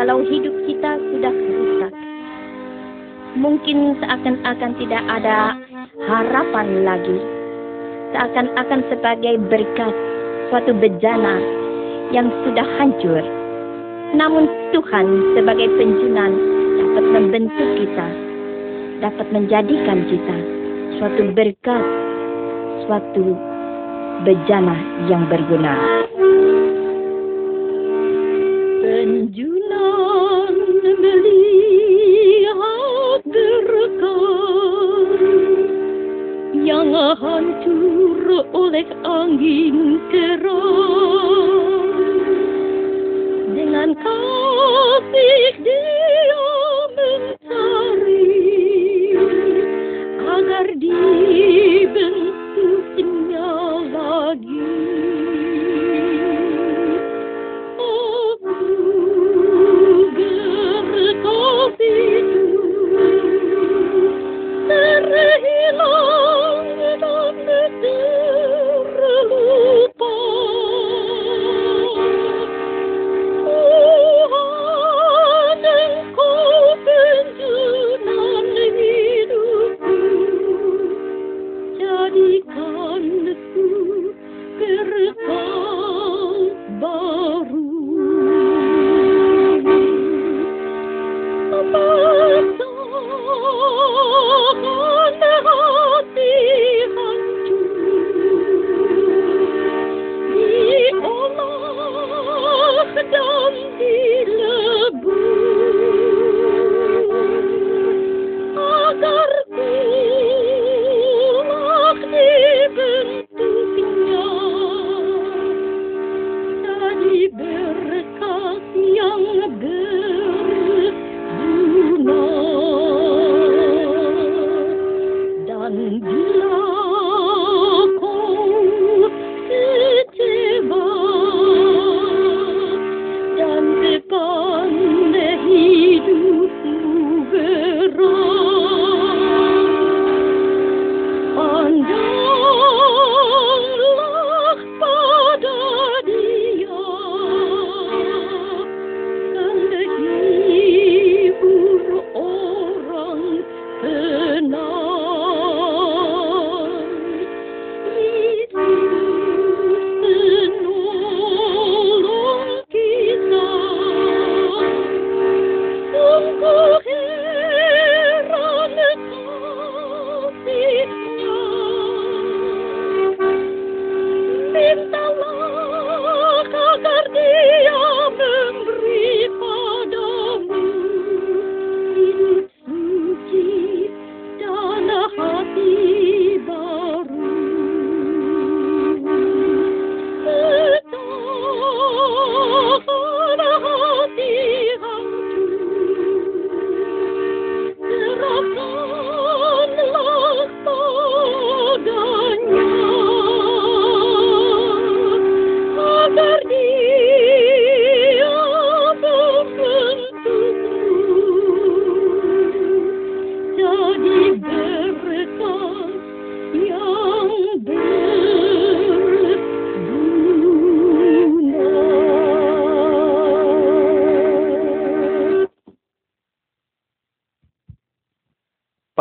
kalau hidup kita sudah rusak. Mungkin seakan-akan tidak ada harapan lagi. Seakan-akan sebagai berkat suatu bejana yang sudah hancur. Namun Tuhan sebagai penjunan dapat membentuk kita, dapat menjadikan kita suatu berkat, suatu bejana yang berguna. Hancur oleh angin keras. Dengan kasih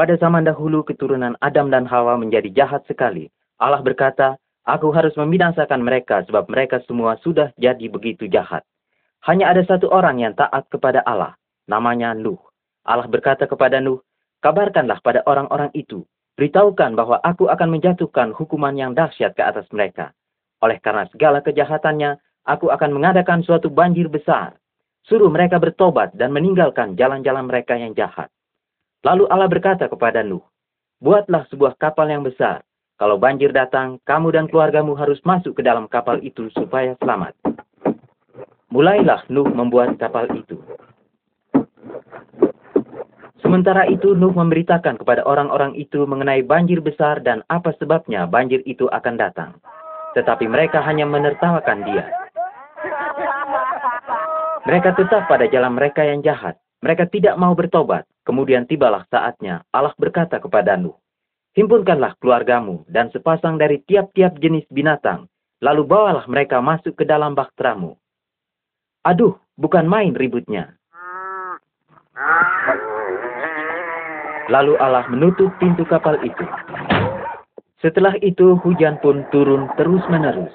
Pada zaman dahulu keturunan Adam dan Hawa menjadi jahat sekali. Allah berkata, Aku harus membinasakan mereka sebab mereka semua sudah jadi begitu jahat. Hanya ada satu orang yang taat kepada Allah, namanya Nuh. Allah berkata kepada Nuh, Kabarkanlah pada orang-orang itu, beritahukan bahwa aku akan menjatuhkan hukuman yang dahsyat ke atas mereka. Oleh karena segala kejahatannya, aku akan mengadakan suatu banjir besar. Suruh mereka bertobat dan meninggalkan jalan-jalan mereka yang jahat. Lalu Allah berkata kepada Nuh, Buatlah sebuah kapal yang besar. Kalau banjir datang, kamu dan keluargamu harus masuk ke dalam kapal itu supaya selamat. Mulailah Nuh membuat kapal itu. Sementara itu Nuh memberitakan kepada orang-orang itu mengenai banjir besar dan apa sebabnya banjir itu akan datang. Tetapi mereka hanya menertawakan dia. Mereka tetap pada jalan mereka yang jahat. Mereka tidak mau bertobat. Kemudian tibalah saatnya Allah berkata kepada Nuh, Himpunkanlah keluargamu dan sepasang dari tiap-tiap jenis binatang, lalu bawalah mereka masuk ke dalam baktramu. Aduh, bukan main ributnya. Lalu Allah menutup pintu kapal itu. Setelah itu hujan pun turun terus-menerus.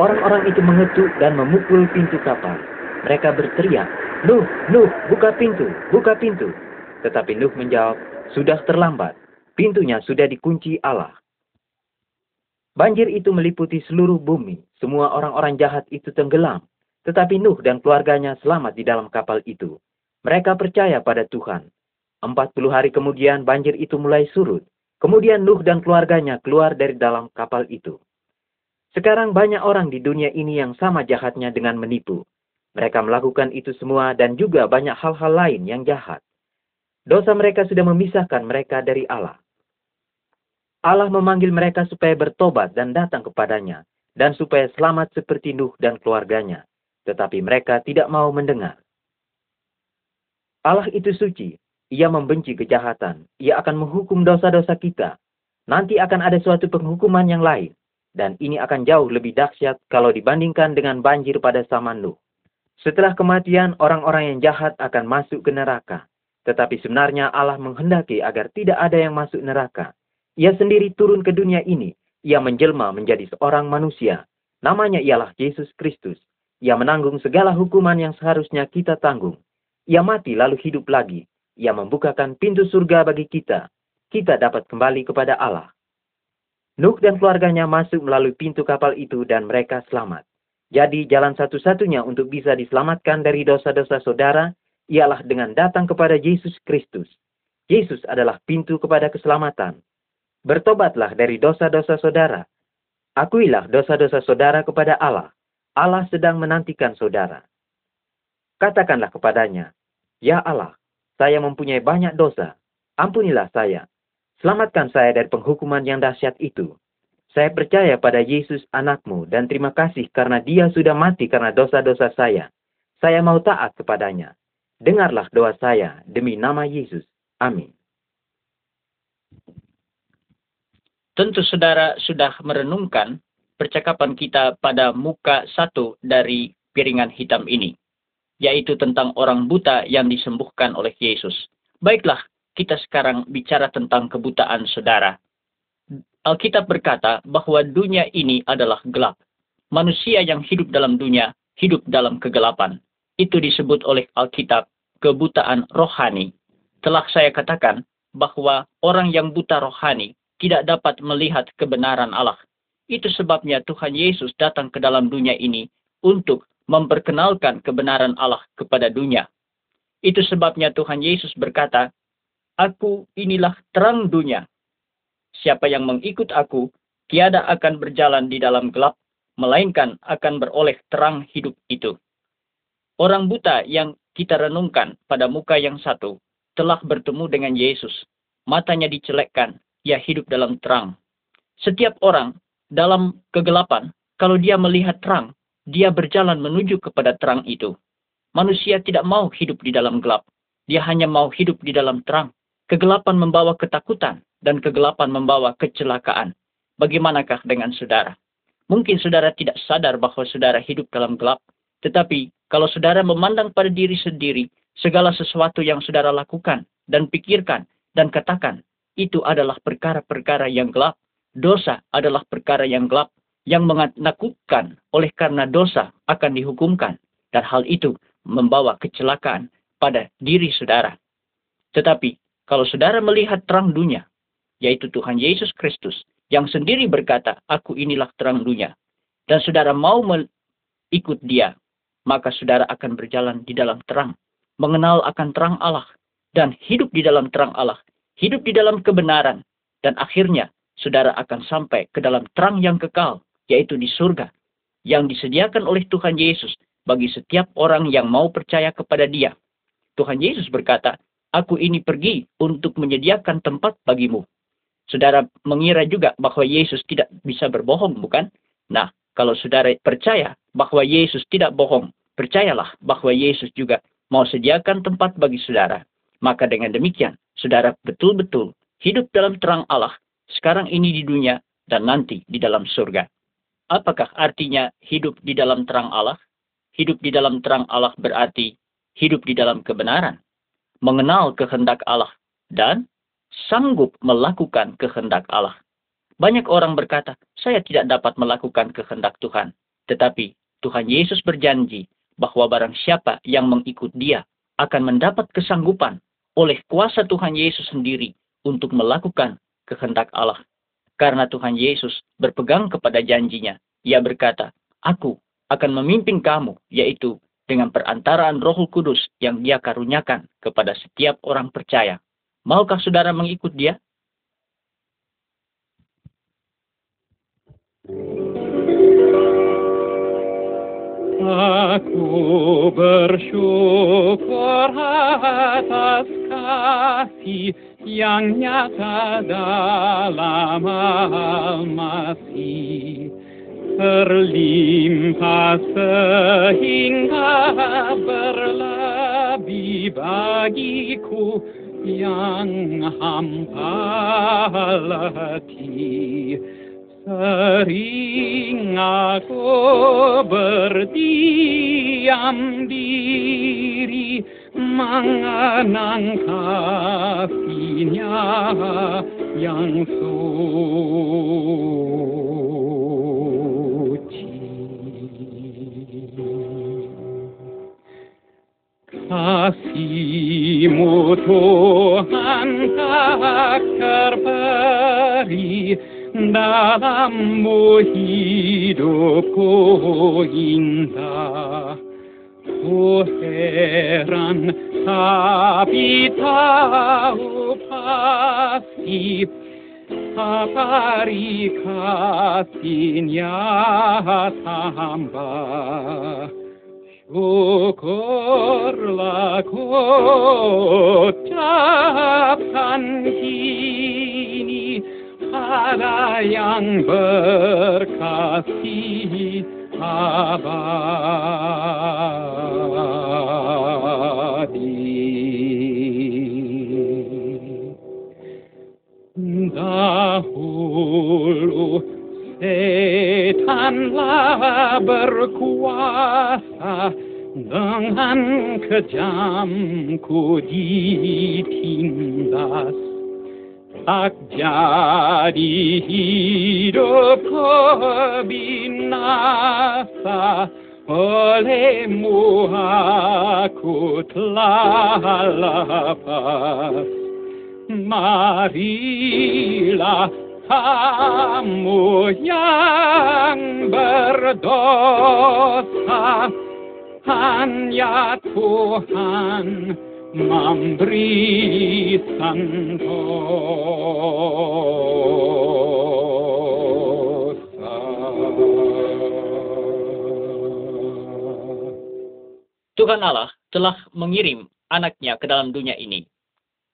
Orang-orang itu mengetuk dan memukul pintu kapal. Mereka berteriak, Nuh, Nuh, buka pintu, buka pintu. Tetapi Nuh menjawab, sudah terlambat. Pintunya sudah dikunci Allah. Banjir itu meliputi seluruh bumi. Semua orang-orang jahat itu tenggelam. Tetapi Nuh dan keluarganya selamat di dalam kapal itu. Mereka percaya pada Tuhan. Empat puluh hari kemudian banjir itu mulai surut. Kemudian Nuh dan keluarganya keluar dari dalam kapal itu. Sekarang banyak orang di dunia ini yang sama jahatnya dengan menipu. Mereka melakukan itu semua dan juga banyak hal-hal lain yang jahat. Dosa mereka sudah memisahkan mereka dari Allah. Allah memanggil mereka supaya bertobat dan datang kepadanya, dan supaya selamat seperti Nuh dan keluarganya. Tetapi mereka tidak mau mendengar. Allah itu suci, ia membenci kejahatan, ia akan menghukum dosa-dosa kita. Nanti akan ada suatu penghukuman yang lain, dan ini akan jauh lebih dahsyat kalau dibandingkan dengan banjir pada zaman Nuh. Setelah kematian, orang-orang yang jahat akan masuk ke neraka. Tetapi sebenarnya Allah menghendaki agar tidak ada yang masuk neraka. Ia sendiri turun ke dunia ini. Ia menjelma menjadi seorang manusia. Namanya ialah Yesus Kristus. Ia menanggung segala hukuman yang seharusnya kita tanggung. Ia mati lalu hidup lagi. Ia membukakan pintu surga bagi kita. Kita dapat kembali kepada Allah. Nuh dan keluarganya masuk melalui pintu kapal itu dan mereka selamat. Jadi jalan satu-satunya untuk bisa diselamatkan dari dosa-dosa saudara ialah dengan datang kepada Yesus Kristus. Yesus adalah pintu kepada keselamatan. Bertobatlah dari dosa-dosa saudara. Akuilah dosa-dosa saudara kepada Allah. Allah sedang menantikan saudara. Katakanlah kepadanya, Ya Allah, saya mempunyai banyak dosa. Ampunilah saya Selamatkan saya dari penghukuman yang dahsyat itu. Saya percaya pada Yesus anakmu dan terima kasih karena dia sudah mati karena dosa-dosa saya. Saya mau taat kepadanya. Dengarlah doa saya demi nama Yesus. Amin. Tentu saudara sudah merenungkan percakapan kita pada muka satu dari piringan hitam ini, yaitu tentang orang buta yang disembuhkan oleh Yesus. Baiklah, kita sekarang bicara tentang kebutaan saudara. Alkitab berkata bahwa dunia ini adalah gelap. Manusia yang hidup dalam dunia hidup dalam kegelapan. Itu disebut oleh Alkitab kebutaan rohani. Telah saya katakan bahwa orang yang buta rohani tidak dapat melihat kebenaran Allah. Itu sebabnya Tuhan Yesus datang ke dalam dunia ini untuk memperkenalkan kebenaran Allah kepada dunia. Itu sebabnya Tuhan Yesus berkata, Aku inilah terang dunia. Siapa yang mengikut aku, tiada akan berjalan di dalam gelap, melainkan akan beroleh terang hidup itu. Orang buta yang kita renungkan pada muka yang satu telah bertemu dengan Yesus. Matanya dicelekkan, ia hidup dalam terang. Setiap orang dalam kegelapan, kalau dia melihat terang, dia berjalan menuju kepada terang itu. Manusia tidak mau hidup di dalam gelap. Dia hanya mau hidup di dalam terang. Kegelapan membawa ketakutan dan kegelapan membawa kecelakaan. Bagaimanakah dengan saudara? Mungkin saudara tidak sadar bahwa saudara hidup dalam gelap, tetapi kalau saudara memandang pada diri sendiri, segala sesuatu yang saudara lakukan dan pikirkan dan katakan, itu adalah perkara-perkara yang gelap. Dosa adalah perkara yang gelap, yang menakutkan oleh karena dosa akan dihukumkan. Dan hal itu membawa kecelakaan pada diri saudara. Tetapi kalau saudara melihat terang dunia, yaitu Tuhan Yesus Kristus, yang sendiri berkata, aku inilah terang dunia, dan saudara mau ikut dia, maka saudara akan berjalan di dalam terang, mengenal akan terang Allah, dan hidup di dalam terang Allah, hidup di dalam kebenaran, dan akhirnya saudara akan sampai ke dalam terang yang kekal, yaitu di surga, yang disediakan oleh Tuhan Yesus bagi setiap orang yang mau percaya kepada dia. Tuhan Yesus berkata, aku ini pergi untuk menyediakan tempat bagimu. Saudara mengira juga bahwa Yesus tidak bisa berbohong, bukan? Nah, kalau saudara percaya bahwa Yesus tidak bohong, percayalah bahwa Yesus juga mau sediakan tempat bagi saudara. Maka dengan demikian, saudara betul-betul hidup dalam terang Allah, sekarang ini di dunia dan nanti di dalam surga. Apakah artinya hidup di dalam terang Allah? Hidup di dalam terang Allah berarti hidup di dalam kebenaran. Mengenal kehendak Allah, dan sanggup melakukan kehendak Allah. Banyak orang berkata, saya tidak dapat melakukan kehendak Tuhan. Tetapi Tuhan Yesus berjanji bahwa barang siapa yang mengikut dia akan mendapat kesanggupan oleh kuasa Tuhan Yesus sendiri untuk melakukan kehendak Allah. Karena Tuhan Yesus berpegang kepada janjinya, ia berkata, Aku akan memimpin kamu, yaitu dengan perantaraan roh kudus yang dia karuniakan kepada setiap orang percaya. Maukah saudara mengikut dia? Aku bersyukur atas kasih yang nyata dalam almasih terlimpah sehingga berlebih bagiku yang hampa letih. Sering aku berdiam diri mengenang kasihnya yang suci. Asimuto anta carpari dalam mohido coinda Poseran habita opasi aparica signata amba hidupku indah. Ku heran tapi tahu pasti Hari kasihnya tambah Syukurlah ku ucapkan kini pada yang berkasih abadi. Dahulu setanlah berkuasa dengan kejamku ditindas tak jadi hidupku binasa olehmu aku telah lepas marilah kamu yang berdosa hanya Tuhan memberi. Tuhan Allah telah mengirim anaknya ke dalam dunia ini.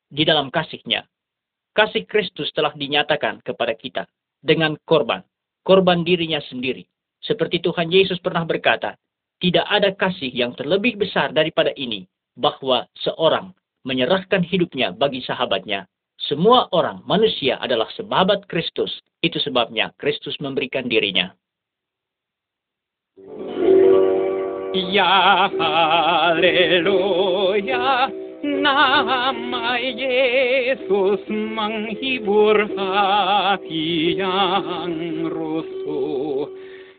Di dalam kasihnya, kasih Kristus telah dinyatakan kepada kita dengan korban, korban dirinya sendiri. Seperti Tuhan Yesus pernah berkata, tidak ada kasih yang terlebih besar daripada ini, bahwa seorang menyerahkan hidupnya bagi sahabatnya. Semua orang manusia adalah sahabat Kristus. Itu sebabnya Kristus memberikan dirinya. Ya haleluya Nama Yesus menghibur hati yang rusuh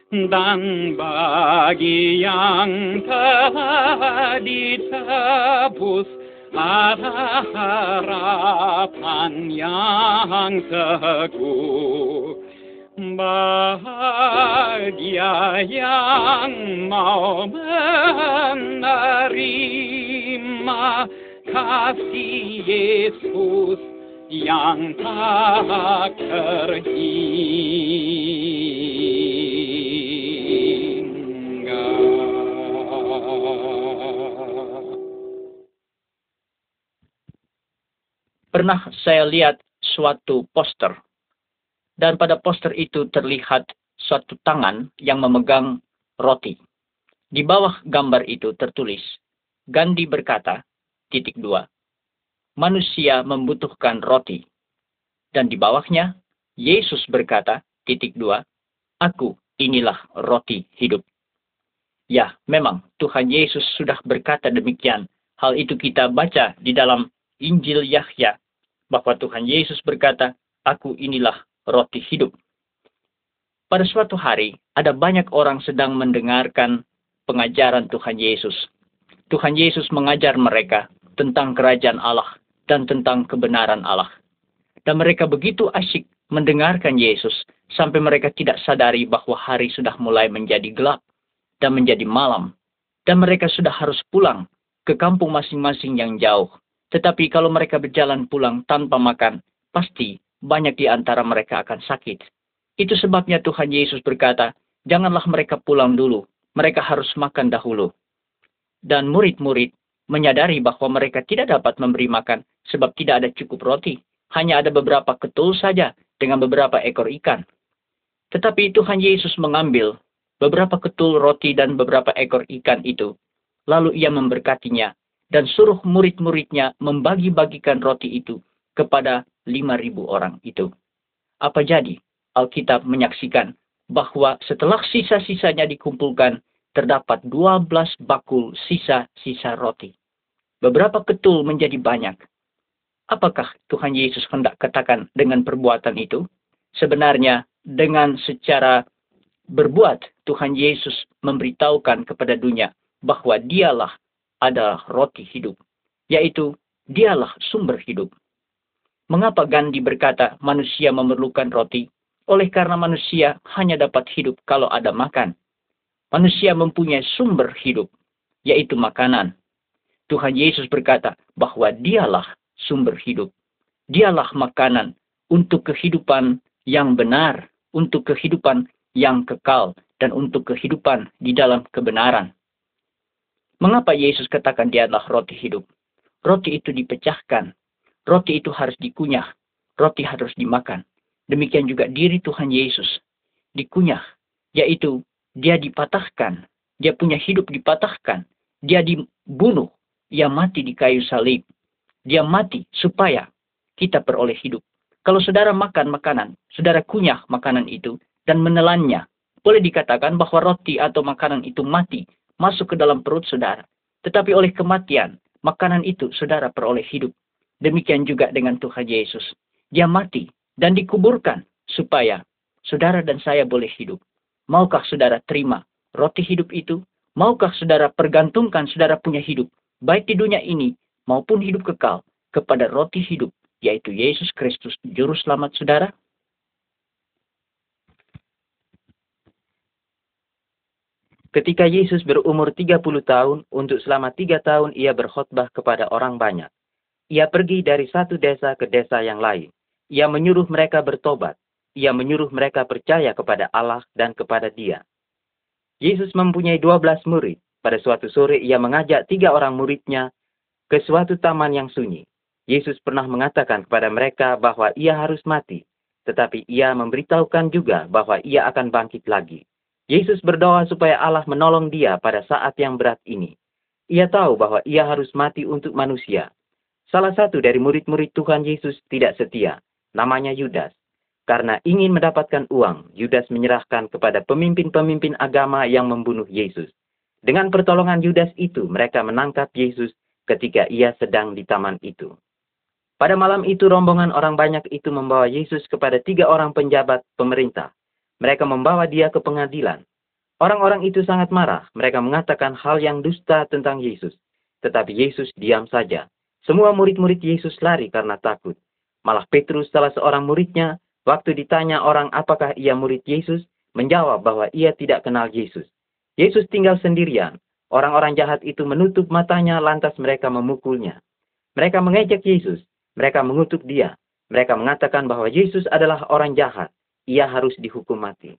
Dan bagi yang telah ditebus Ada harapan yang teguh Bahagia yang mau menerima Yesus yang tak terhingga. Pernah saya lihat suatu poster, dan pada poster itu terlihat suatu tangan yang memegang roti. Di bawah gambar itu tertulis, Gandhi berkata, titik dua, manusia membutuhkan roti. Dan di bawahnya, Yesus berkata, titik dua, aku inilah roti hidup. Ya, memang Tuhan Yesus sudah berkata demikian Hal itu kita baca di dalam Injil Yahya bahwa Tuhan Yesus berkata, "Aku inilah roti hidup." Pada suatu hari, ada banyak orang sedang mendengarkan pengajaran Tuhan Yesus. Tuhan Yesus mengajar mereka tentang kerajaan Allah dan tentang kebenaran Allah. Dan mereka begitu asyik mendengarkan Yesus sampai mereka tidak sadari bahwa hari sudah mulai menjadi gelap dan menjadi malam. Dan mereka sudah harus pulang ke kampung masing-masing yang jauh. Tetapi kalau mereka berjalan pulang tanpa makan, pasti banyak di antara mereka akan sakit. Itu sebabnya Tuhan Yesus berkata, janganlah mereka pulang dulu, mereka harus makan dahulu. Dan murid-murid menyadari bahwa mereka tidak dapat memberi makan sebab tidak ada cukup roti. Hanya ada beberapa ketul saja dengan beberapa ekor ikan. Tetapi Tuhan Yesus mengambil beberapa ketul roti dan beberapa ekor ikan itu Lalu ia memberkatinya dan suruh murid-muridnya membagi-bagikan roti itu kepada lima ribu orang itu. Apa jadi? Alkitab menyaksikan bahwa setelah sisa-sisanya dikumpulkan, terdapat dua belas bakul sisa-sisa roti. Beberapa ketul menjadi banyak. Apakah Tuhan Yesus hendak katakan dengan perbuatan itu? Sebenarnya dengan secara berbuat Tuhan Yesus memberitahukan kepada dunia bahwa dialah adalah roti hidup, yaitu dialah sumber hidup. Mengapa Gandhi berkata manusia memerlukan roti? Oleh karena manusia hanya dapat hidup kalau ada makan. Manusia mempunyai sumber hidup, yaitu makanan. Tuhan Yesus berkata bahwa dialah sumber hidup. Dialah makanan untuk kehidupan yang benar, untuk kehidupan yang kekal, dan untuk kehidupan di dalam kebenaran. Mengapa Yesus katakan dia adalah roti hidup? Roti itu dipecahkan. Roti itu harus dikunyah. Roti harus dimakan. Demikian juga diri Tuhan Yesus. Dikunyah. Yaitu dia dipatahkan. Dia punya hidup dipatahkan. Dia dibunuh. Dia mati di kayu salib. Dia mati supaya kita peroleh hidup. Kalau saudara makan makanan, saudara kunyah makanan itu dan menelannya, boleh dikatakan bahwa roti atau makanan itu mati masuk ke dalam perut saudara. Tetapi oleh kematian, makanan itu saudara peroleh hidup. Demikian juga dengan Tuhan Yesus. Dia mati dan dikuburkan supaya saudara dan saya boleh hidup. Maukah saudara terima roti hidup itu? Maukah saudara pergantungkan saudara punya hidup, baik di dunia ini maupun hidup kekal, kepada roti hidup, yaitu Yesus Kristus, Juru Selamat saudara? Ketika Yesus berumur 30 tahun, untuk selama tiga tahun ia berkhotbah kepada orang banyak. Ia pergi dari satu desa ke desa yang lain. Ia menyuruh mereka bertobat. Ia menyuruh mereka percaya kepada Allah dan kepada dia. Yesus mempunyai 12 murid. Pada suatu sore ia mengajak tiga orang muridnya ke suatu taman yang sunyi. Yesus pernah mengatakan kepada mereka bahwa ia harus mati. Tetapi ia memberitahukan juga bahwa ia akan bangkit lagi. Yesus berdoa supaya Allah menolong dia pada saat yang berat ini. Ia tahu bahwa ia harus mati untuk manusia. Salah satu dari murid-murid Tuhan Yesus tidak setia, namanya Yudas. Karena ingin mendapatkan uang, Yudas menyerahkan kepada pemimpin-pemimpin agama yang membunuh Yesus. Dengan pertolongan Yudas itu, mereka menangkap Yesus ketika ia sedang di taman itu. Pada malam itu, rombongan orang banyak itu membawa Yesus kepada tiga orang penjabat pemerintah. Mereka membawa dia ke pengadilan. Orang-orang itu sangat marah. Mereka mengatakan hal yang dusta tentang Yesus. Tetapi Yesus diam saja. Semua murid-murid Yesus lari karena takut. Malah Petrus, salah seorang muridnya, waktu ditanya orang apakah ia murid Yesus, menjawab bahwa ia tidak kenal Yesus. Yesus tinggal sendirian. Orang-orang jahat itu menutup matanya lantas mereka memukulnya. Mereka mengejek Yesus. Mereka mengutuk dia. Mereka mengatakan bahwa Yesus adalah orang jahat ia harus dihukum mati.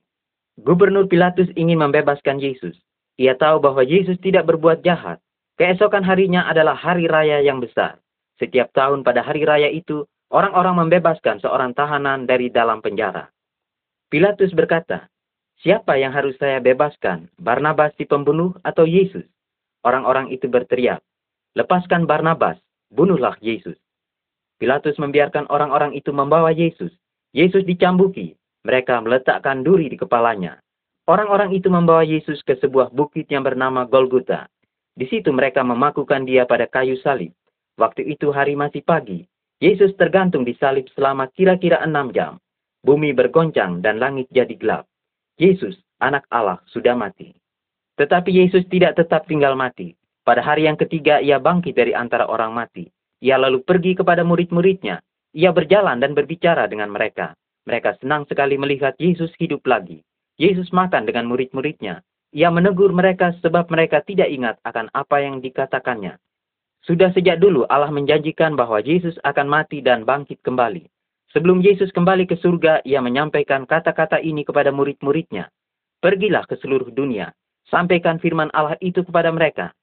Gubernur Pilatus ingin membebaskan Yesus. Ia tahu bahwa Yesus tidak berbuat jahat. Keesokan harinya adalah hari raya yang besar. Setiap tahun pada hari raya itu, orang-orang membebaskan seorang tahanan dari dalam penjara. Pilatus berkata, Siapa yang harus saya bebaskan, Barnabas si pembunuh atau Yesus? Orang-orang itu berteriak, Lepaskan Barnabas, bunuhlah Yesus. Pilatus membiarkan orang-orang itu membawa Yesus. Yesus dicambuki, mereka meletakkan duri di kepalanya. Orang-orang itu membawa Yesus ke sebuah bukit yang bernama Golgota. Di situ mereka memakukan dia pada kayu salib. Waktu itu hari masih pagi. Yesus tergantung di salib selama kira-kira enam jam. Bumi bergoncang dan langit jadi gelap. Yesus, anak Allah, sudah mati. Tetapi Yesus tidak tetap tinggal mati. Pada hari yang ketiga ia bangkit dari antara orang mati. Ia lalu pergi kepada murid-muridnya. Ia berjalan dan berbicara dengan mereka. Mereka senang sekali melihat Yesus hidup lagi. Yesus makan dengan murid-muridnya. Ia menegur mereka sebab mereka tidak ingat akan apa yang dikatakannya. Sudah sejak dulu Allah menjanjikan bahwa Yesus akan mati dan bangkit kembali. Sebelum Yesus kembali ke surga, ia menyampaikan kata-kata ini kepada murid-muridnya. Pergilah ke seluruh dunia, sampaikan firman Allah itu kepada mereka.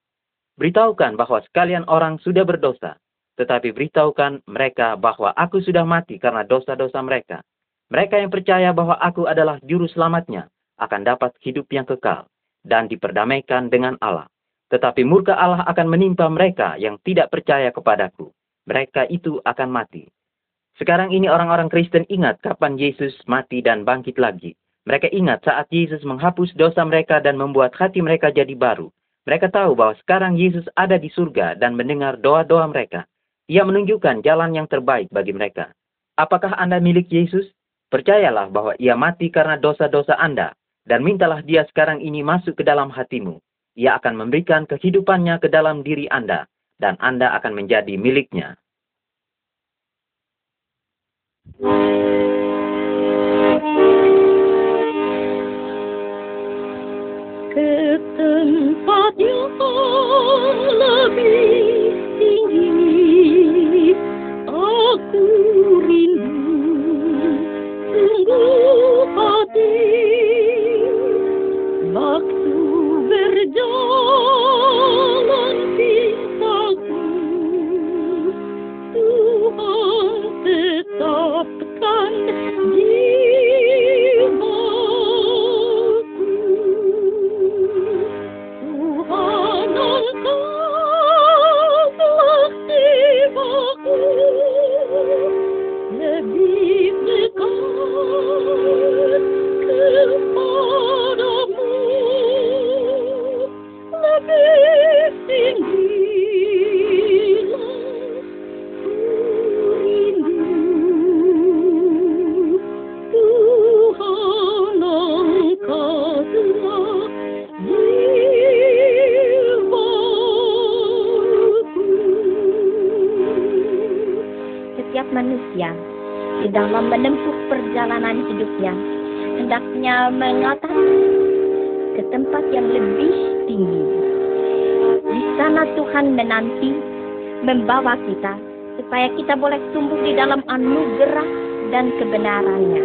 Beritahukan bahwa sekalian orang sudah berdosa, tetapi beritahukan mereka bahwa aku sudah mati karena dosa-dosa mereka. Mereka yang percaya bahwa aku adalah juru selamatnya akan dapat hidup yang kekal dan diperdamaikan dengan Allah. Tetapi murka Allah akan menimpa mereka yang tidak percaya kepadaku. Mereka itu akan mati. Sekarang ini orang-orang Kristen ingat kapan Yesus mati dan bangkit lagi. Mereka ingat saat Yesus menghapus dosa mereka dan membuat hati mereka jadi baru. Mereka tahu bahwa sekarang Yesus ada di surga dan mendengar doa-doa mereka. Ia menunjukkan jalan yang terbaik bagi mereka. Apakah Anda milik Yesus? Percayalah bahwa ia mati karena dosa-dosa Anda dan mintalah dia sekarang ini masuk ke dalam hatimu. Ia akan memberikan kehidupannya ke dalam diri Anda, dan Anda akan menjadi miliknya. Dalam menempuh perjalanan hidupnya hendaknya mengatakan ke tempat yang lebih tinggi. Di sana Tuhan menanti membawa kita supaya kita boleh tumbuh di dalam anugerah dan kebenarannya.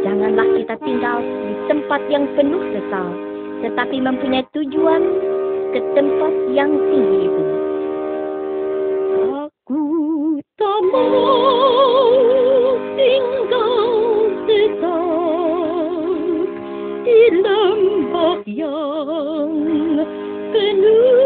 Janganlah kita tinggal di tempat yang penuh sesal, tetapi mempunyai tujuan ke tempat yang tinggi itu. Aku tak mau penuh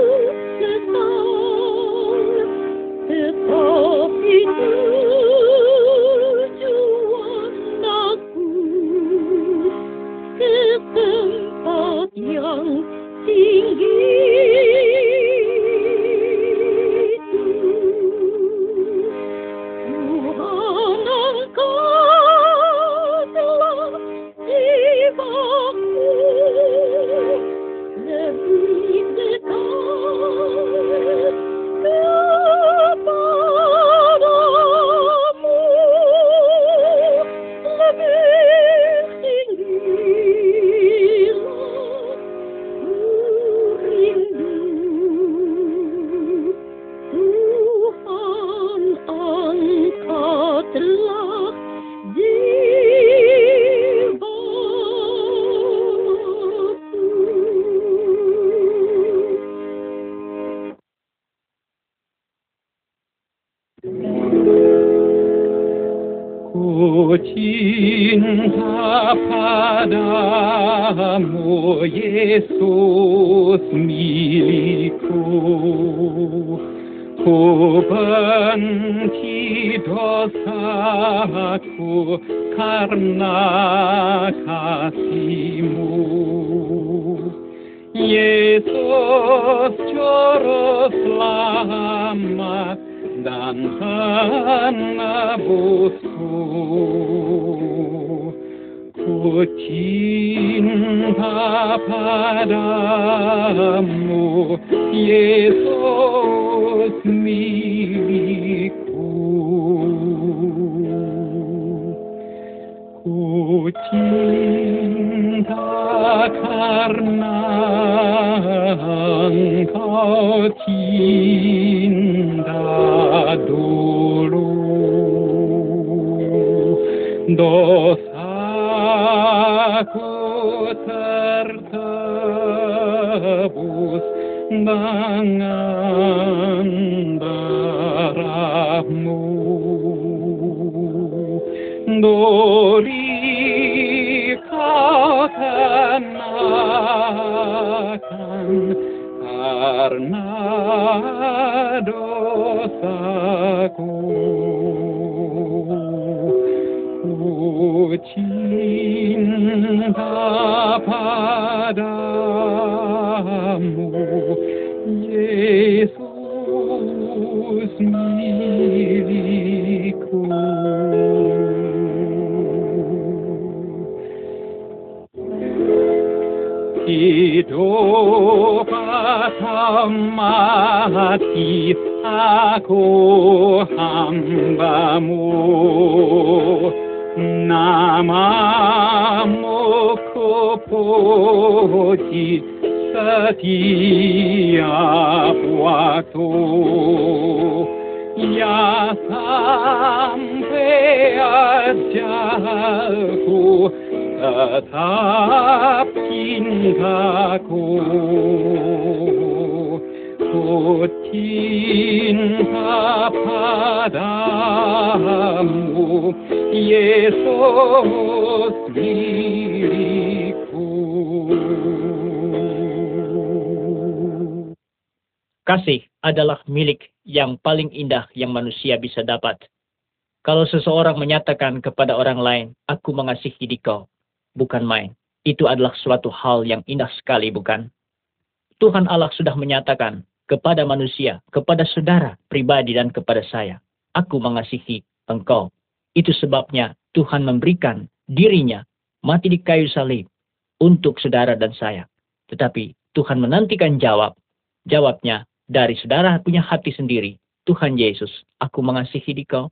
Ku cinta padamu Yesus milikku Ku benci dosaku karena kasihmu Yesus Yesus juru selamat dan penebusku. Ku cinta padamu, Yesus milikku. Ku cinta karena dosaku tertebus dengan darahmu Dori kau kenakan karena dosaku mati aku hambamu. Namamu ku puji setiap waktu ya sampai ajalku tetap cintaku cinta padamu Yesus diriku Kasih adalah milik yang paling indah yang manusia bisa dapat. Kalau seseorang menyatakan kepada orang lain, aku mengasihi dikau, bukan main. Itu adalah suatu hal yang indah sekali, bukan? Tuhan Allah sudah menyatakan kepada manusia, kepada saudara, pribadi, dan kepada saya, aku mengasihi engkau. Itu sebabnya Tuhan memberikan dirinya mati di kayu salib untuk saudara dan saya. Tetapi Tuhan menantikan jawab. Jawabnya dari saudara punya hati sendiri. Tuhan Yesus, aku mengasihi dikau.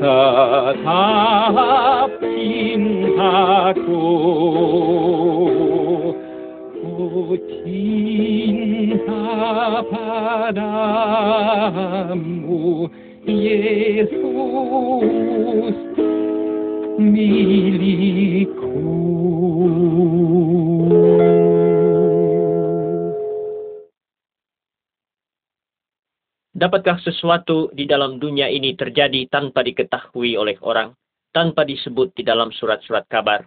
Tetap cintaku ku cinta padamu Yesus milikku Dapatkah sesuatu di dalam dunia ini terjadi tanpa diketahui oleh orang, tanpa disebut di dalam surat-surat kabar?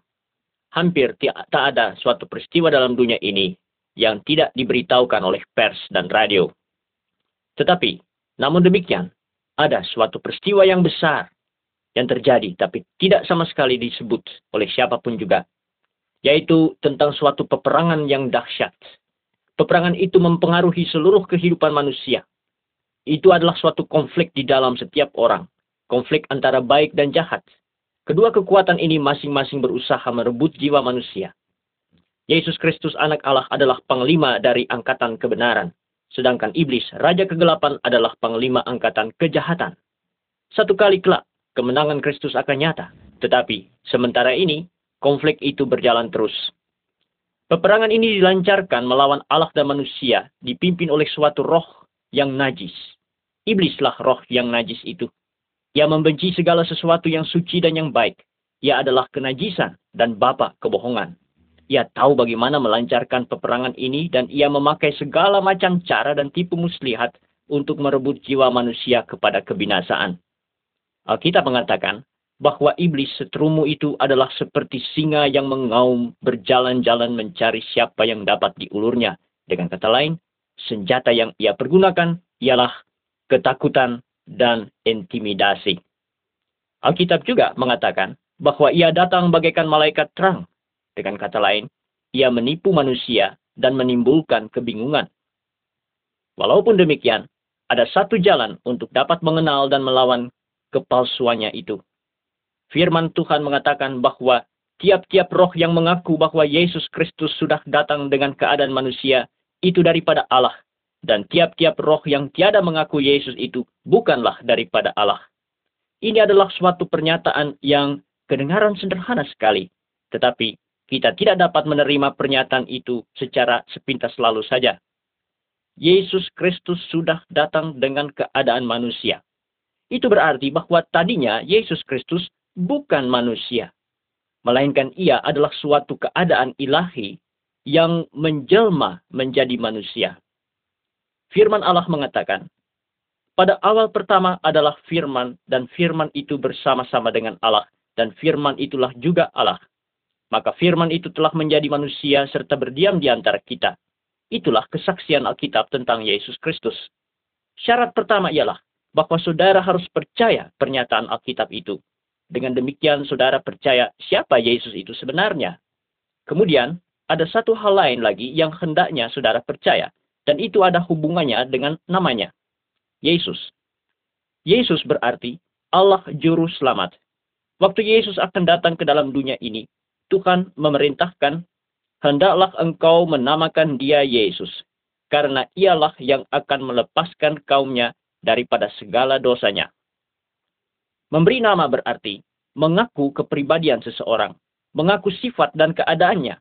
Hampir tak ada suatu peristiwa dalam dunia ini yang tidak diberitahukan oleh pers dan radio. Tetapi, namun demikian, ada suatu peristiwa yang besar yang terjadi tapi tidak sama sekali disebut oleh siapa pun juga, yaitu tentang suatu peperangan yang dahsyat. Peperangan itu mempengaruhi seluruh kehidupan manusia, itu adalah suatu konflik di dalam setiap orang. Konflik antara baik dan jahat. Kedua kekuatan ini masing-masing berusaha merebut jiwa manusia. Yesus Kristus anak Allah adalah panglima dari angkatan kebenaran. Sedangkan iblis, raja kegelapan adalah panglima angkatan kejahatan. Satu kali kelak, kemenangan Kristus akan nyata. Tetapi, sementara ini, konflik itu berjalan terus. Peperangan ini dilancarkan melawan Allah dan manusia, dipimpin oleh suatu roh yang najis. Iblislah roh yang najis itu. Ia membenci segala sesuatu yang suci dan yang baik. Ia adalah kenajisan dan bapa kebohongan. Ia tahu bagaimana melancarkan peperangan ini dan ia memakai segala macam cara dan tipu muslihat untuk merebut jiwa manusia kepada kebinasaan. Alkitab mengatakan bahwa iblis seterumu itu adalah seperti singa yang mengaum berjalan-jalan mencari siapa yang dapat diulurnya. Dengan kata lain, senjata yang ia pergunakan ialah ketakutan dan intimidasi. Alkitab juga mengatakan bahwa ia datang bagaikan malaikat terang. Dengan kata lain, ia menipu manusia dan menimbulkan kebingungan. Walaupun demikian, ada satu jalan untuk dapat mengenal dan melawan kepalsuannya itu. Firman Tuhan mengatakan bahwa tiap-tiap roh yang mengaku bahwa Yesus Kristus sudah datang dengan keadaan manusia itu daripada Allah dan tiap-tiap roh yang tiada mengaku Yesus itu bukanlah daripada Allah. Ini adalah suatu pernyataan yang kedengaran sederhana sekali, tetapi kita tidak dapat menerima pernyataan itu secara sepintas lalu saja. Yesus Kristus sudah datang dengan keadaan manusia. Itu berarti bahwa tadinya Yesus Kristus bukan manusia, melainkan ia adalah suatu keadaan ilahi yang menjelma menjadi manusia. Firman Allah mengatakan, pada awal pertama adalah firman dan firman itu bersama-sama dengan Allah dan firman itulah juga Allah. Maka firman itu telah menjadi manusia serta berdiam di antara kita. Itulah kesaksian Alkitab tentang Yesus Kristus. Syarat pertama ialah bahwa saudara harus percaya pernyataan Alkitab itu. Dengan demikian saudara percaya siapa Yesus itu sebenarnya. Kemudian, ada satu hal lain lagi yang hendaknya saudara percaya, dan itu ada hubungannya dengan namanya. Yesus. Yesus berarti Allah Juru Selamat. Waktu Yesus akan datang ke dalam dunia ini, Tuhan memerintahkan hendaklah engkau menamakan dia Yesus, karena ialah yang akan melepaskan kaumnya daripada segala dosanya. Memberi nama berarti mengaku kepribadian seseorang, mengaku sifat dan keadaannya.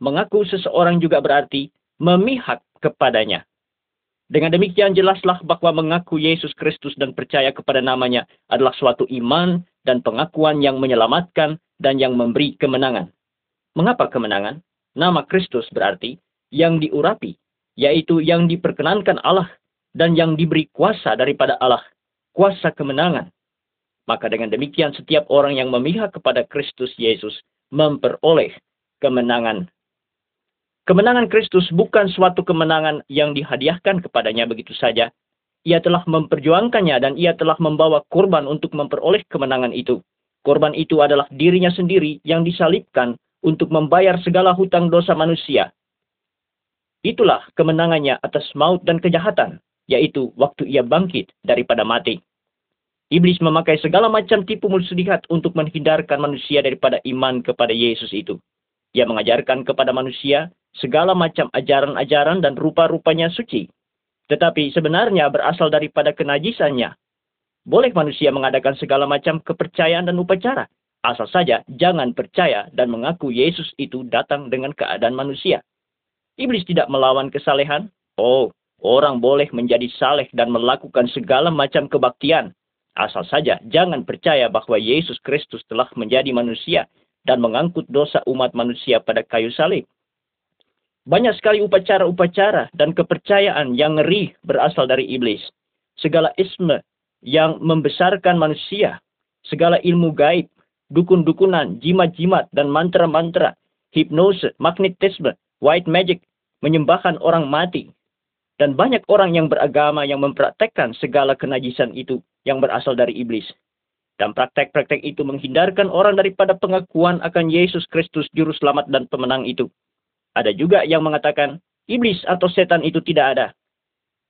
Mengaku seseorang juga berarti memihak kepadanya. Dengan demikian jelaslah bahwa mengaku Yesus Kristus dan percaya kepada namanya adalah suatu iman dan pengakuan yang menyelamatkan dan yang memberi kemenangan. Mengapa kemenangan? Nama Kristus berarti yang diurapi, yaitu yang diperkenankan Allah dan yang diberi kuasa daripada Allah, kuasa kemenangan. Maka dengan demikian setiap orang yang memihak kepada Kristus Yesus memperoleh kemenangan. Kemenangan Kristus bukan suatu kemenangan yang dihadiahkan kepadanya begitu saja. Ia telah memperjuangkannya dan ia telah membawa korban untuk memperoleh kemenangan itu. Korban itu adalah dirinya sendiri yang disalibkan untuk membayar segala hutang dosa manusia. Itulah kemenangannya atas maut dan kejahatan, yaitu waktu ia bangkit daripada mati. Iblis memakai segala macam tipu muslihat untuk menghindarkan manusia daripada iman kepada Yesus itu. Ia mengajarkan kepada manusia segala macam ajaran-ajaran dan rupa-rupanya suci. Tetapi sebenarnya berasal daripada kenajisannya. Boleh manusia mengadakan segala macam kepercayaan dan upacara, Asal saja jangan percaya dan mengaku Yesus itu datang dengan keadaan manusia. Iblis tidak melawan kesalehan. Oh, orang boleh menjadi saleh dan melakukan segala macam kebaktian. Asal saja jangan percaya bahwa Yesus Kristus telah menjadi manusia dan mengangkut dosa umat manusia pada kayu salib. Banyak sekali upacara-upacara dan kepercayaan yang ngeri berasal dari iblis. Segala isme yang membesarkan manusia, segala ilmu gaib, dukun-dukunan, jimat-jimat, dan mantra-mantra, hipnose, magnetisme, white magic, menyembahkan orang mati. Dan banyak orang yang beragama yang mempraktekkan segala kenajisan itu yang berasal dari iblis. Dan praktek-praktek itu menghindarkan orang daripada pengakuan akan Yesus Kristus Juru Selamat dan Pemenang itu. Ada juga yang mengatakan, iblis atau setan itu tidak ada.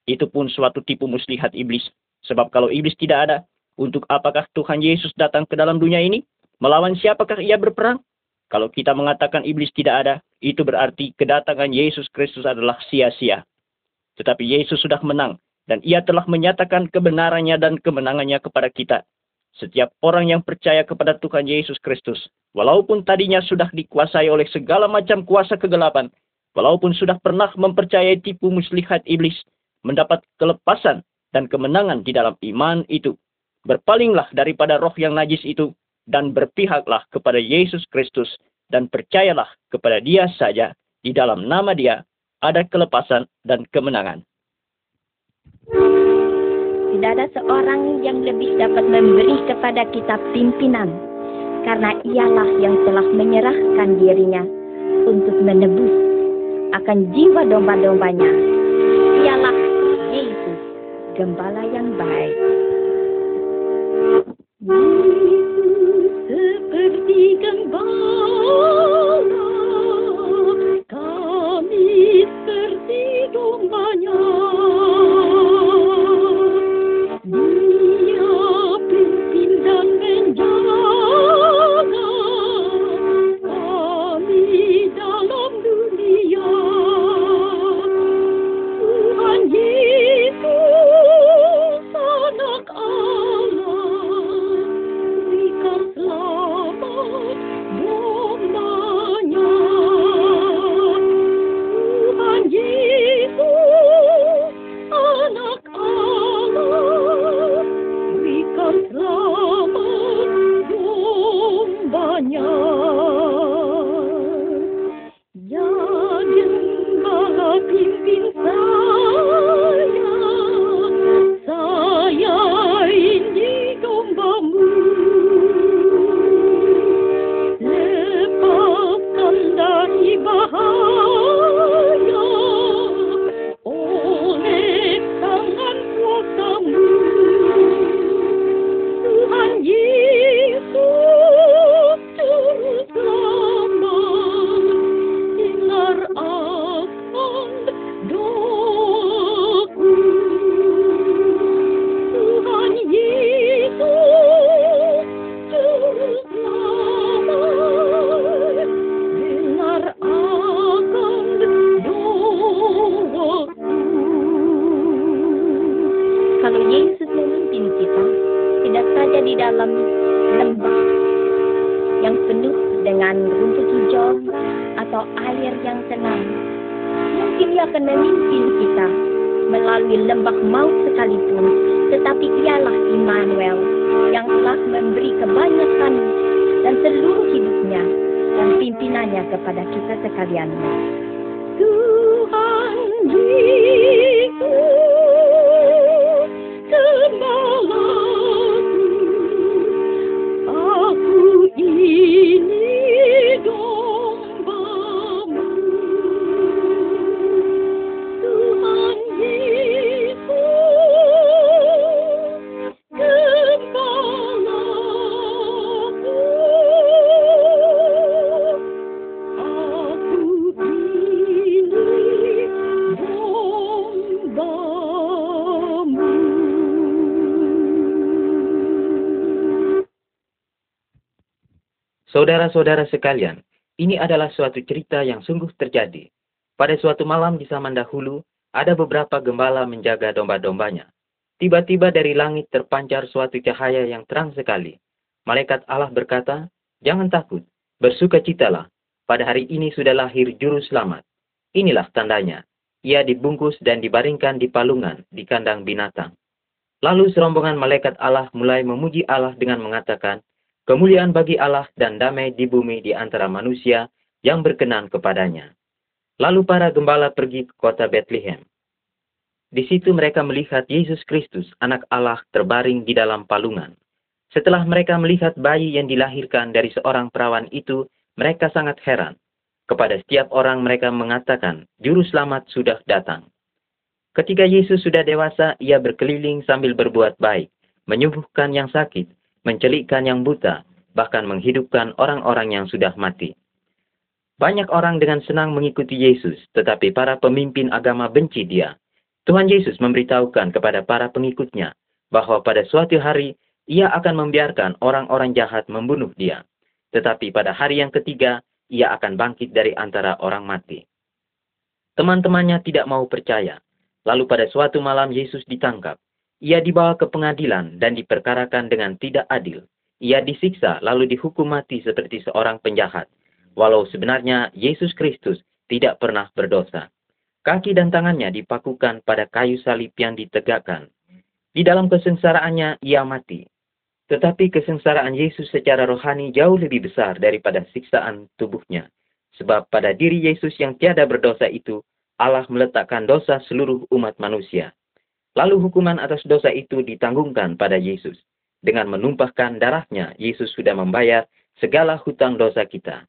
Itu pun suatu tipu muslihat iblis. Sebab kalau iblis tidak ada, untuk apakah Tuhan Yesus datang ke dalam dunia ini? Melawan siapakah ia berperang? Kalau kita mengatakan iblis tidak ada, itu berarti kedatangan Yesus Kristus adalah sia-sia. Tetapi Yesus sudah menang, dan ia telah menyatakan kebenarannya dan kemenangannya kepada kita. Setiap orang yang percaya kepada Tuhan Yesus Kristus, walaupun tadinya sudah dikuasai oleh segala macam kuasa kegelapan, walaupun sudah pernah mempercayai tipu muslihat iblis, mendapat kelepasan dan kemenangan di dalam iman itu. Berpalinglah daripada roh yang najis itu dan berpihaklah kepada Yesus Kristus dan percayalah kepada dia saja di dalam nama dia ada kelepasan dan kemenangan. Tidak ada seorang yang lebih dapat memberi kepada kita pimpinan, karena ialah yang telah menyerahkan dirinya untuk menebus akan jiwa domba-dombanya. Ialah Yesus, gembala yang baik. Seperti gembala. Kami seperti dombanya. Melalui lembah maut sekalipun, tetapi ialah Immanuel yang telah memberi kebanyakan dan seluruh hidupnya dan pimpinannya kepada kita sekalian. Tuhan Yesus, Saudara-saudara sekalian, ini adalah suatu cerita yang sungguh terjadi. Pada suatu malam di zaman dahulu, ada beberapa gembala menjaga domba-dombanya. Tiba-tiba dari langit terpancar suatu cahaya yang terang sekali. Malaikat Allah berkata, Jangan takut, bersukacitalah. Pada hari ini sudah lahir juru selamat. Inilah tandanya. Ia dibungkus dan dibaringkan di palungan di kandang binatang. Lalu serombongan malaikat Allah mulai memuji Allah dengan mengatakan, Kemuliaan bagi Allah dan damai di bumi di antara manusia yang berkenan kepadanya. Lalu para gembala pergi ke kota Bethlehem. Di situ mereka melihat Yesus Kristus, anak Allah, terbaring di dalam palungan. Setelah mereka melihat bayi yang dilahirkan dari seorang perawan itu, mereka sangat heran. Kepada setiap orang mereka mengatakan, Juru Selamat sudah datang. Ketika Yesus sudah dewasa, ia berkeliling sambil berbuat baik, menyembuhkan yang sakit, mencelikkan yang buta, bahkan menghidupkan orang-orang yang sudah mati. Banyak orang dengan senang mengikuti Yesus, tetapi para pemimpin agama benci dia. Tuhan Yesus memberitahukan kepada para pengikutnya bahwa pada suatu hari ia akan membiarkan orang-orang jahat membunuh dia. Tetapi pada hari yang ketiga, ia akan bangkit dari antara orang mati. Teman-temannya tidak mau percaya. Lalu pada suatu malam Yesus ditangkap. Ia dibawa ke pengadilan dan diperkarakan dengan tidak adil. Ia disiksa lalu dihukum mati seperti seorang penjahat. Walau sebenarnya Yesus Kristus tidak pernah berdosa. Kaki dan tangannya dipakukan pada kayu salib yang ditegakkan. Di dalam kesengsaraannya ia mati. Tetapi kesengsaraan Yesus secara rohani jauh lebih besar daripada siksaan tubuhnya. Sebab pada diri Yesus yang tiada berdosa itu, Allah meletakkan dosa seluruh umat manusia. Lalu hukuman atas dosa itu ditanggungkan pada Yesus. Dengan menumpahkan darahnya, Yesus sudah membayar segala hutang dosa kita.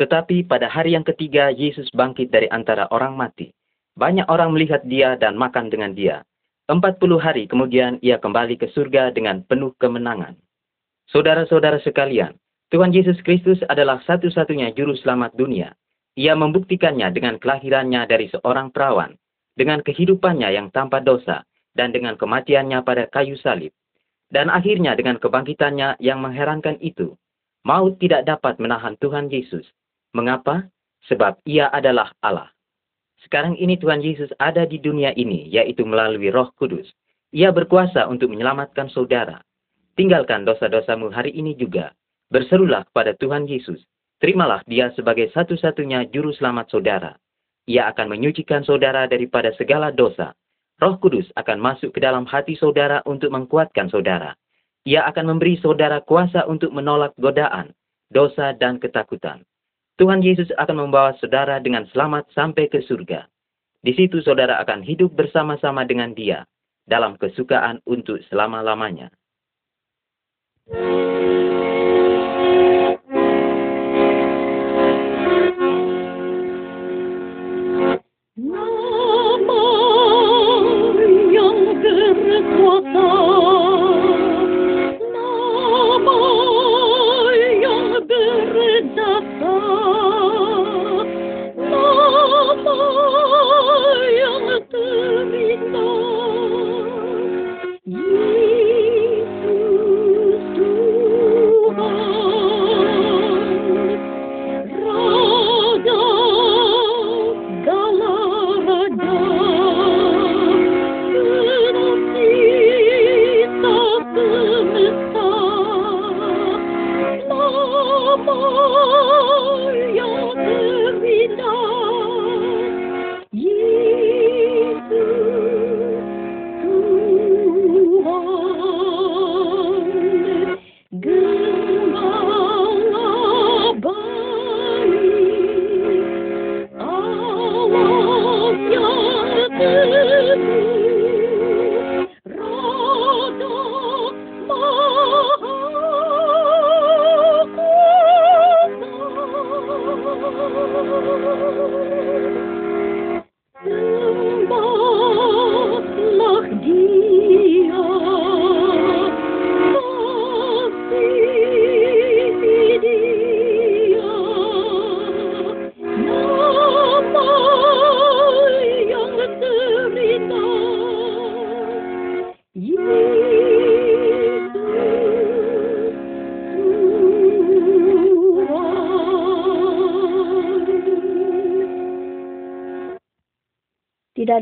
Tetapi pada hari yang ketiga, Yesus bangkit dari antara orang mati. Banyak orang melihat dia dan makan dengan dia. Empat puluh hari kemudian ia kembali ke surga dengan penuh kemenangan. Saudara-saudara sekalian, Tuhan Yesus Kristus adalah satu-satunya juru selamat dunia. Ia membuktikannya dengan kelahirannya dari seorang perawan, dengan kehidupannya yang tanpa dosa, dan dengan kematiannya pada kayu salib. Dan akhirnya dengan kebangkitannya yang mengherankan itu, maut tidak dapat menahan Tuhan Yesus. Mengapa? Sebab ia adalah Allah. Sekarang ini Tuhan Yesus ada di dunia ini, yaitu melalui roh kudus. Ia berkuasa untuk menyelamatkan saudara. Tinggalkan dosa-dosamu hari ini juga. Berserulah kepada Tuhan Yesus. Terimalah dia sebagai satu-satunya juru selamat saudara. Ia akan menyucikan saudara daripada segala dosa. Roh Kudus akan masuk ke dalam hati saudara untuk mengkuatkan saudara. Ia akan memberi saudara kuasa untuk menolak godaan, dosa, dan ketakutan. Tuhan Yesus akan membawa saudara dengan selamat sampai ke surga. Di situ saudara akan hidup bersama-sama dengan dia dalam kesukaan untuk selama-lamanya. Nama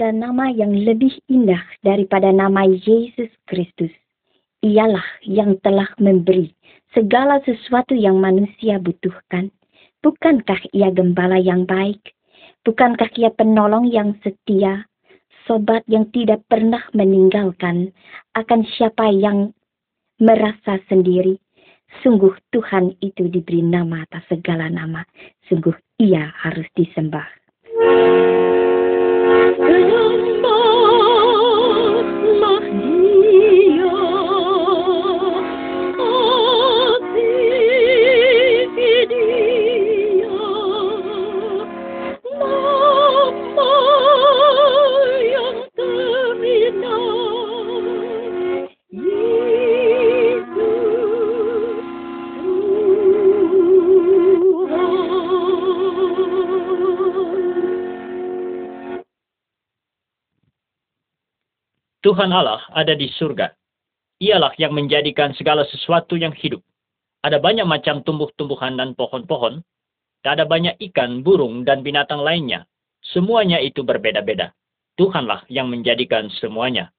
ada nama yang lebih indah daripada nama Yesus Kristus. Ialah yang telah memberi segala sesuatu yang manusia butuhkan. Bukankah ia gembala yang baik? Bukankah ia penolong yang setia? Sobat yang tidak pernah meninggalkan akan siapa yang merasa sendiri. Sungguh Tuhan itu diberi nama atas segala nama. Sungguh ia harus disembah. Tuhan Allah ada di surga. Ialah yang menjadikan segala sesuatu yang hidup. Ada banyak macam tumbuh-tumbuhan dan pohon-pohon. Ada banyak ikan, burung, dan binatang lainnya. Semuanya itu berbeda-beda. Tuhanlah yang menjadikan semuanya.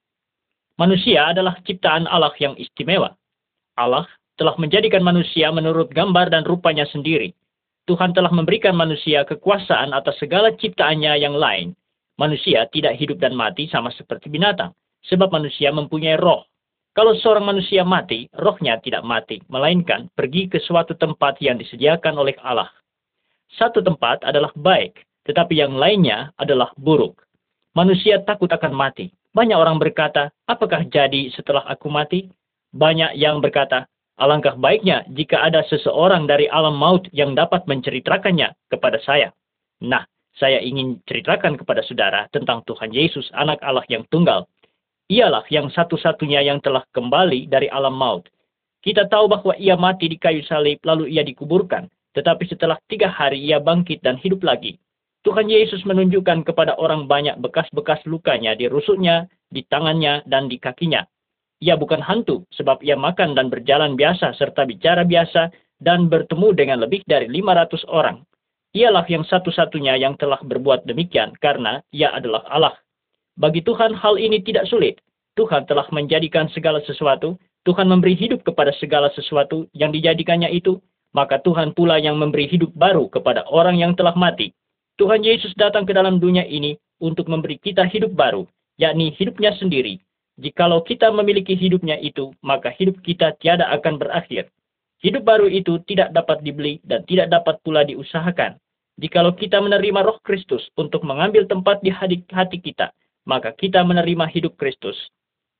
Manusia adalah ciptaan Allah yang istimewa. Allah telah menjadikan manusia menurut gambar dan rupanya sendiri. Tuhan telah memberikan manusia kekuasaan atas segala ciptaannya yang lain. Manusia tidak hidup dan mati sama seperti binatang sebab manusia mempunyai roh. Kalau seorang manusia mati, rohnya tidak mati, melainkan pergi ke suatu tempat yang disediakan oleh Allah. Satu tempat adalah baik, tetapi yang lainnya adalah buruk. Manusia takut akan mati. Banyak orang berkata, apakah jadi setelah aku mati? Banyak yang berkata, alangkah baiknya jika ada seseorang dari alam maut yang dapat menceritakannya kepada saya. Nah, saya ingin ceritakan kepada saudara tentang Tuhan Yesus, anak Allah yang tunggal, Ialah yang satu-satunya yang telah kembali dari alam maut. Kita tahu bahwa ia mati di kayu salib lalu ia dikuburkan. Tetapi setelah tiga hari ia bangkit dan hidup lagi. Tuhan Yesus menunjukkan kepada orang banyak bekas-bekas lukanya di rusuknya, di tangannya, dan di kakinya. Ia bukan hantu, sebab ia makan dan berjalan biasa serta bicara biasa dan bertemu dengan lebih dari 500 orang. Ialah yang satu-satunya yang telah berbuat demikian karena ia adalah Allah. Bagi Tuhan hal ini tidak sulit. Tuhan telah menjadikan segala sesuatu, Tuhan memberi hidup kepada segala sesuatu yang dijadikannya itu, maka Tuhan pula yang memberi hidup baru kepada orang yang telah mati. Tuhan Yesus datang ke dalam dunia ini untuk memberi kita hidup baru, yakni hidupnya sendiri. Jikalau kita memiliki hidupnya itu, maka hidup kita tiada akan berakhir. Hidup baru itu tidak dapat dibeli dan tidak dapat pula diusahakan. Jikalau kita menerima roh Kristus untuk mengambil tempat di hati kita, maka kita menerima hidup Kristus.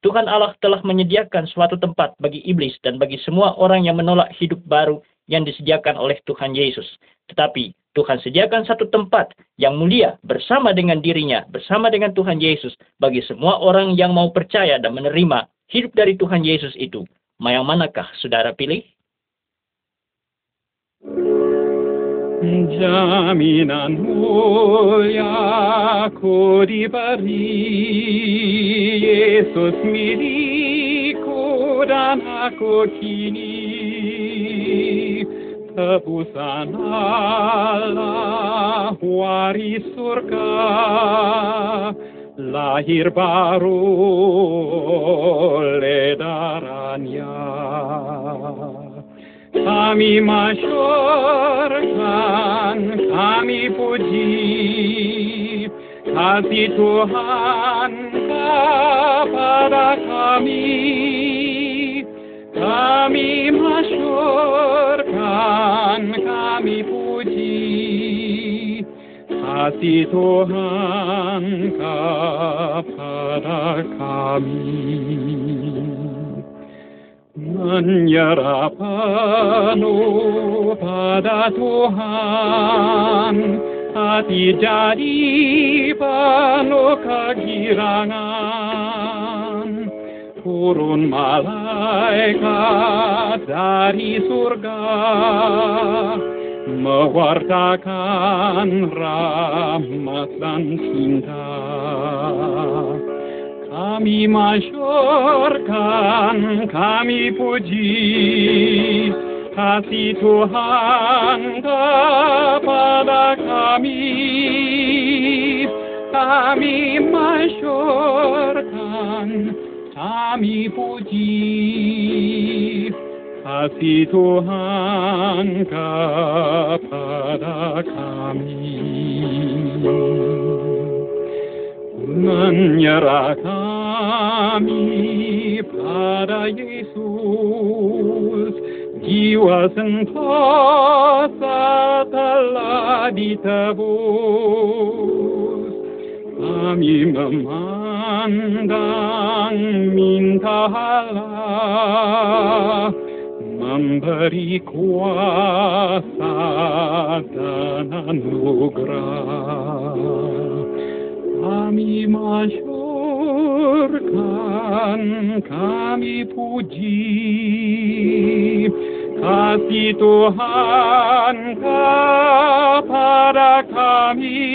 Tuhan Allah telah menyediakan suatu tempat bagi iblis dan bagi semua orang yang menolak hidup baru yang disediakan oleh Tuhan Yesus. Tetapi Tuhan sediakan satu tempat yang mulia bersama dengan dirinya, bersama dengan Tuhan Yesus bagi semua orang yang mau percaya dan menerima hidup dari Tuhan Yesus itu. Yang manakah saudara pilih? Jaminan mulia kudiberi Yesus milikku dan aku kini Tebusan Allah waris surga Lahir baru oleh darahnya kami masyurkan, kami puji kasih Tuhan kepada kami. Kami masyurkan, kami puji kasih Tuhan kepada kami menyerah penuh pada Tuhan hati jadi penuh kegirangan turun malaikat dari surga mewartakan rahmat dan cinta kami masyurkan, kami puji. Kasih Tuhan kepada kami. kami masyurkan, kami puji. Kasih Tuhan kepada kami. Menyerah kami pada Yesus, jiwa sentosa telah ditebus. Kami memandang minta Allah memberi kuasa dan anugerah. Kami masyurkan, kami puji kasih Tuhan kepada kami.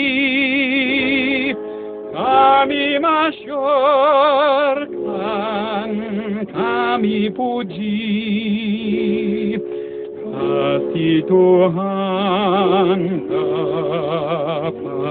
Kami masyurkan, kami puji kasih Tuhan kepada.